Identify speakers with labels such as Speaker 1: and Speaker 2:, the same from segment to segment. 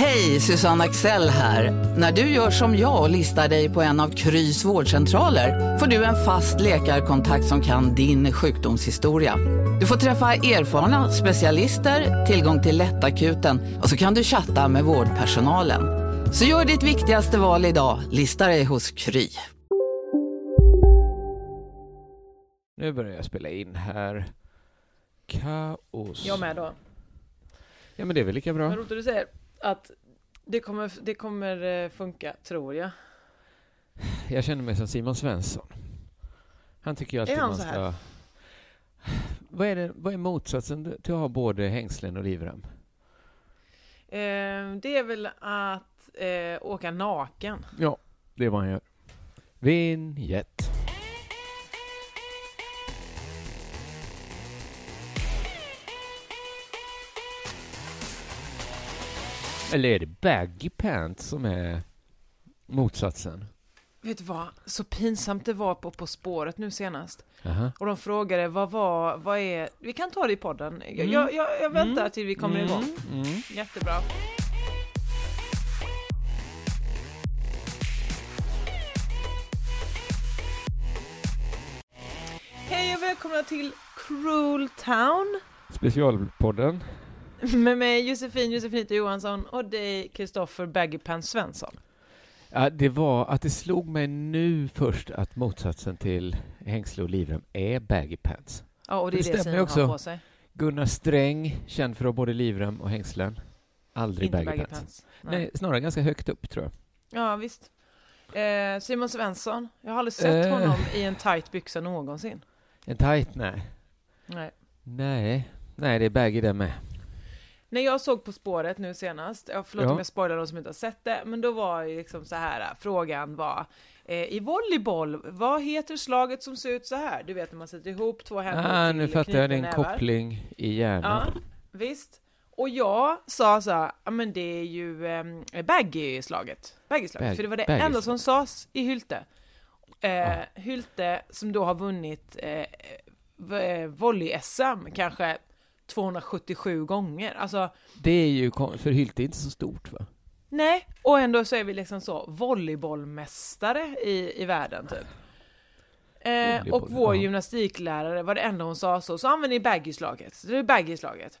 Speaker 1: Hej, Susanne Axel här. När du gör som jag och listar dig på en av Krys vårdcentraler får du en fast läkarkontakt som kan din sjukdomshistoria. Du får träffa erfarna specialister, tillgång till lättakuten och så kan du chatta med vårdpersonalen. Så gör ditt viktigaste val idag, lista dig hos Kry.
Speaker 2: Nu börjar jag spela in här. Kaos.
Speaker 3: Jag med då.
Speaker 2: Ja, men det är väl lika bra.
Speaker 3: Men roligt du säger att det kommer, det kommer eh, funka, tror jag.
Speaker 2: Jag känner mig som Simon Svensson. Han tycker ju alltid
Speaker 3: Är han
Speaker 2: man
Speaker 3: så här?
Speaker 2: ska... Vad är, det, vad är motsatsen till att ha både hängslen och livrem?
Speaker 3: Eh, det är väl att eh, åka naken.
Speaker 2: Ja, det är vad han gör. Vinjett. Eller är det baggy pants som är motsatsen?
Speaker 3: Vet du vad? Så pinsamt det var på På spåret nu senast.
Speaker 2: Aha.
Speaker 3: Och de frågade vad var, vad är, vi kan ta det i podden. Jag,
Speaker 2: Mm.
Speaker 3: jag, jag, jag väntar
Speaker 2: Mm.
Speaker 3: till vi kommer
Speaker 2: Mm,
Speaker 3: igång.
Speaker 2: mm.
Speaker 3: Jättebra. Hej och välkomna till Cruel Town.
Speaker 2: Specialpodden.
Speaker 3: Med mig Josefin Josefinita Johansson och dig Kristoffer Baggypants Svensson.
Speaker 2: Ja, det var att det slog mig nu först att motsatsen till hängsle och livrem är baggy pants.
Speaker 3: Ja, och det är
Speaker 2: Det
Speaker 3: det, Simon
Speaker 2: också.
Speaker 3: har på sig.
Speaker 2: Gunnar Sträng, känd för att ha både livrem och hängslen. Aldrig
Speaker 3: Inte
Speaker 2: baggy,
Speaker 3: baggy
Speaker 2: pants.
Speaker 3: pants.
Speaker 2: Nej.
Speaker 3: Nej.
Speaker 2: snarare ganska högt upp tror jag.
Speaker 3: Ja, visst. Eh, Simon Svensson, jag har aldrig sett
Speaker 2: Eh.
Speaker 3: honom i en tight byxa någonsin.
Speaker 2: En tight? Nej.
Speaker 3: Nej.
Speaker 2: Nej. Nej, det är baggy det med.
Speaker 3: När jag såg På spåret nu senast, jag förlåt
Speaker 2: Ja.
Speaker 3: om jag spoilar de som inte har sett det, men då var ju liksom så här, äh, frågan var eh, i volleyboll, vad heter slaget som ser ut så här? Du vet när man sätter ihop två händer
Speaker 2: Ah, nu fattar jag din
Speaker 3: knytnävar.
Speaker 2: koppling i
Speaker 3: Ja,
Speaker 2: hjärnan.
Speaker 3: visst. Och jag sa så här, ja men det är ju eh, baggy-slaget. Baggy-slaget,
Speaker 2: Bag-
Speaker 3: för det var det
Speaker 2: baggy-slag.
Speaker 3: enda som sades i Hylte. Eh,
Speaker 2: Ja.
Speaker 3: Hylte som då har vunnit eh, eh, volley-SM kanske 277 gånger. Alltså,
Speaker 2: Det är ju, för Hylte är inte så stort va?
Speaker 3: nej, och ändå så är vi liksom så volleybollmästare i, i världen typ. Eh, och vår
Speaker 2: ja.
Speaker 3: gymnastiklärare var det enda hon sa så, så använder ni baggy-slaget. Så det är baggy-slaget.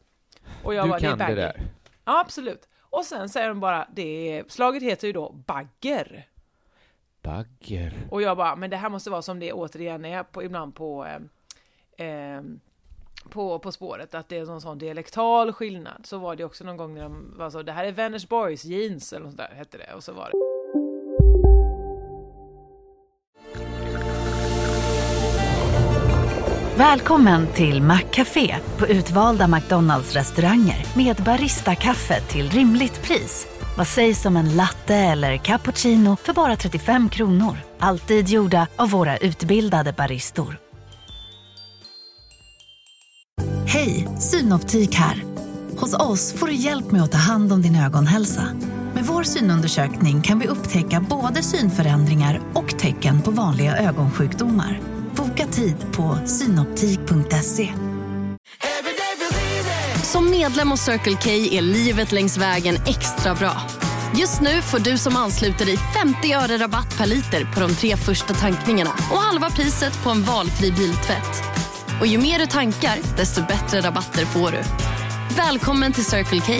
Speaker 3: Och jag
Speaker 2: du
Speaker 3: bara, det är
Speaker 2: kan det där.
Speaker 3: Ja, absolut. Och sen säger de bara, det är, slaget heter ju då bagger.
Speaker 2: Bagger.
Speaker 3: Och jag bara, men det här måste vara som det återigen är på, ibland på, eh, eh, på På spåret, att det är någon sån dialektal skillnad. Så var det också någon gång när de var så, det här är Vänersborgs jeans, eller något sånt där hette det. Och så var det.
Speaker 4: Välkommen till Maccafé på utvalda McDonalds restauranger med Baristakaffe till rimligt pris. Vad sägs om en latte eller cappuccino för bara 35 kronor? Alltid gjorda av våra utbildade baristor. Hej, Synoptik här. Hos oss får du hjälp med att ta hand om din ögonhälsa. Med vår synundersökning kan vi upptäcka både synförändringar och tecken på vanliga ögonsjukdomar. Boka tid på synoptik.se.
Speaker 5: Som medlem hos Circle K är livet längs vägen extra bra. Just nu får du som ansluter dig 50 öre rabatt per liter på de tre första tankningarna och halva priset på en valfri biltvätt. Och ju mer du tankar, desto bättre rabatter får du. Välkommen till Circle K.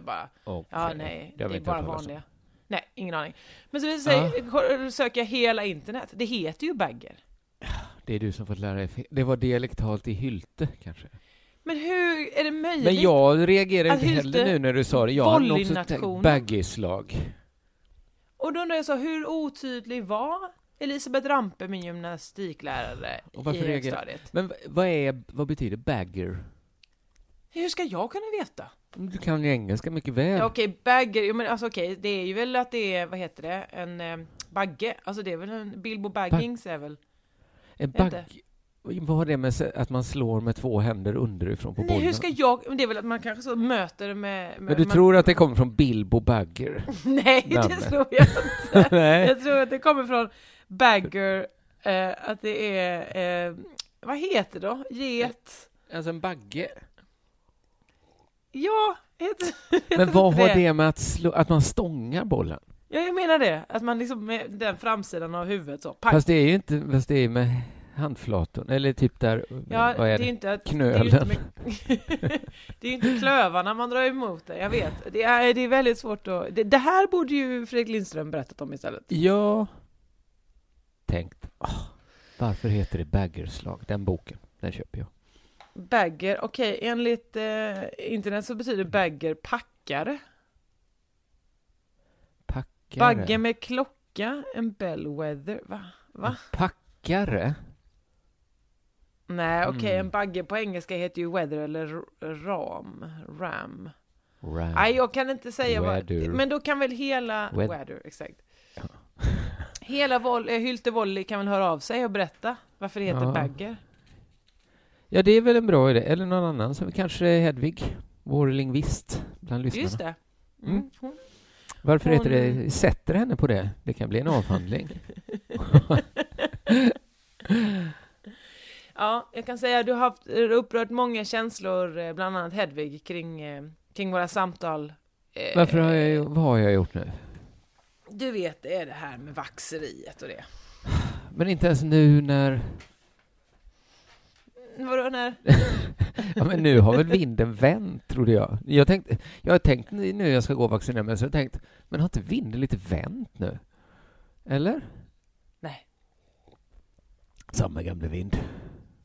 Speaker 3: Bara,
Speaker 2: Okej.
Speaker 3: ja nej,
Speaker 2: Det har
Speaker 3: är bara vanliga. Nej, ingen aning. Men så vill jag säga, söker jag hela internet, det heter ju bagger.
Speaker 2: Det är du som fått lära dig. Det var dialektalt i Hylte kanske.
Speaker 3: Men hur är det möjligt?
Speaker 2: Men jag reagerar inte heller nu när du sa det. Jag nog också baggy-slag.
Speaker 3: Och då undrar jag så, hur otydlig var Elisabeth Rampe, min gymnastiklärare, i högstadiet?
Speaker 2: Men vad, är, vad betyder bagger?
Speaker 3: Hur ska jag kunna veta?
Speaker 2: Du kan ju engelska mycket väl.
Speaker 3: Ja, okej, bagger, jo, men alltså okej, det är ju väl att det är, vad heter det, en eh, bagge, alltså det är väl en, Bilbo Baggings är väl?
Speaker 2: En
Speaker 3: Inte.
Speaker 2: Vad har det med att man slår med två händer underifrån på
Speaker 3: Nej,
Speaker 2: bollen?
Speaker 3: hur ska jag, det är väl att man kanske så möter med... med
Speaker 2: Men du
Speaker 3: man,
Speaker 2: tror att det kommer från Bilbo Bagger?
Speaker 3: Nej, det
Speaker 2: namnet?
Speaker 3: tror jag inte.
Speaker 2: Nej.
Speaker 3: Jag tror att det kommer från bagger, eh, att det är, eh, vad heter det då? Get?
Speaker 2: Alltså en bagge?
Speaker 3: Ja, heter, heter
Speaker 2: Men vad har det med att, slå, att man stångar bollen?
Speaker 3: Ja, jag menar det. Att man liksom med den framsidan av huvudet så, pang.
Speaker 2: Fast det är ju inte, fast det är med handflatorn, eller typ där,
Speaker 3: Ja,
Speaker 2: vad är
Speaker 3: det är inte att...
Speaker 2: Knölen.
Speaker 3: Det är inte, det är inte klövarna man drar emot det, jag vet. Det är, det är väldigt svårt att... Det, det här borde ju Fredrik Lindström berättat om istället.
Speaker 2: Ja, tänkt, åh, varför heter det baggerslag? Den boken, den köper jag.
Speaker 3: Bagger, okej, enligt eh, internet så betyder bagger packare.
Speaker 2: Packare?
Speaker 3: Bagge med klocka, en bellwether, va? Va?
Speaker 2: Packare?
Speaker 3: Nej, okej,
Speaker 2: Mm.
Speaker 3: en bagge på engelska heter ju weather eller ram. Ram.
Speaker 2: Ram.
Speaker 3: Nej, jag kan inte säga
Speaker 2: Weather.
Speaker 3: vad... Men då kan väl hela...
Speaker 2: Weather.
Speaker 3: Weather, exakt. Hela eh, Hylte Volley kan väl höra av sig och berätta varför det heter
Speaker 2: Ja.
Speaker 3: bagger.
Speaker 2: Ja, det är väl en bra idé. Eller någon annan, som kanske Hedvig, vår lingvist bland lyssnarna.
Speaker 3: Just det. Mm.
Speaker 2: Mm.
Speaker 3: Hon,
Speaker 2: Varför
Speaker 3: Hon-
Speaker 2: heter det, sätter henne på det? Det kan bli en avhandling.
Speaker 3: ja, jag kan säga att du har haft, upprört många känslor, eh, bland annat Hedvig, kring, eh, kring våra samtal. Eh,
Speaker 2: Varför har jag, vad har jag gjort nu?
Speaker 3: Du vet, det är det här med vaxeriet och det.
Speaker 2: Men inte ens nu när...
Speaker 3: Vadå när?
Speaker 2: Ja, men nu har väl vinden vänt, trodde jag. Jag, tänkte, jag har tänkt nu jag ska gå och vaccinera mig, så jag tänkt, men har inte vinden lite vänt nu? Eller?
Speaker 3: Nej.
Speaker 2: Samma gamla vind.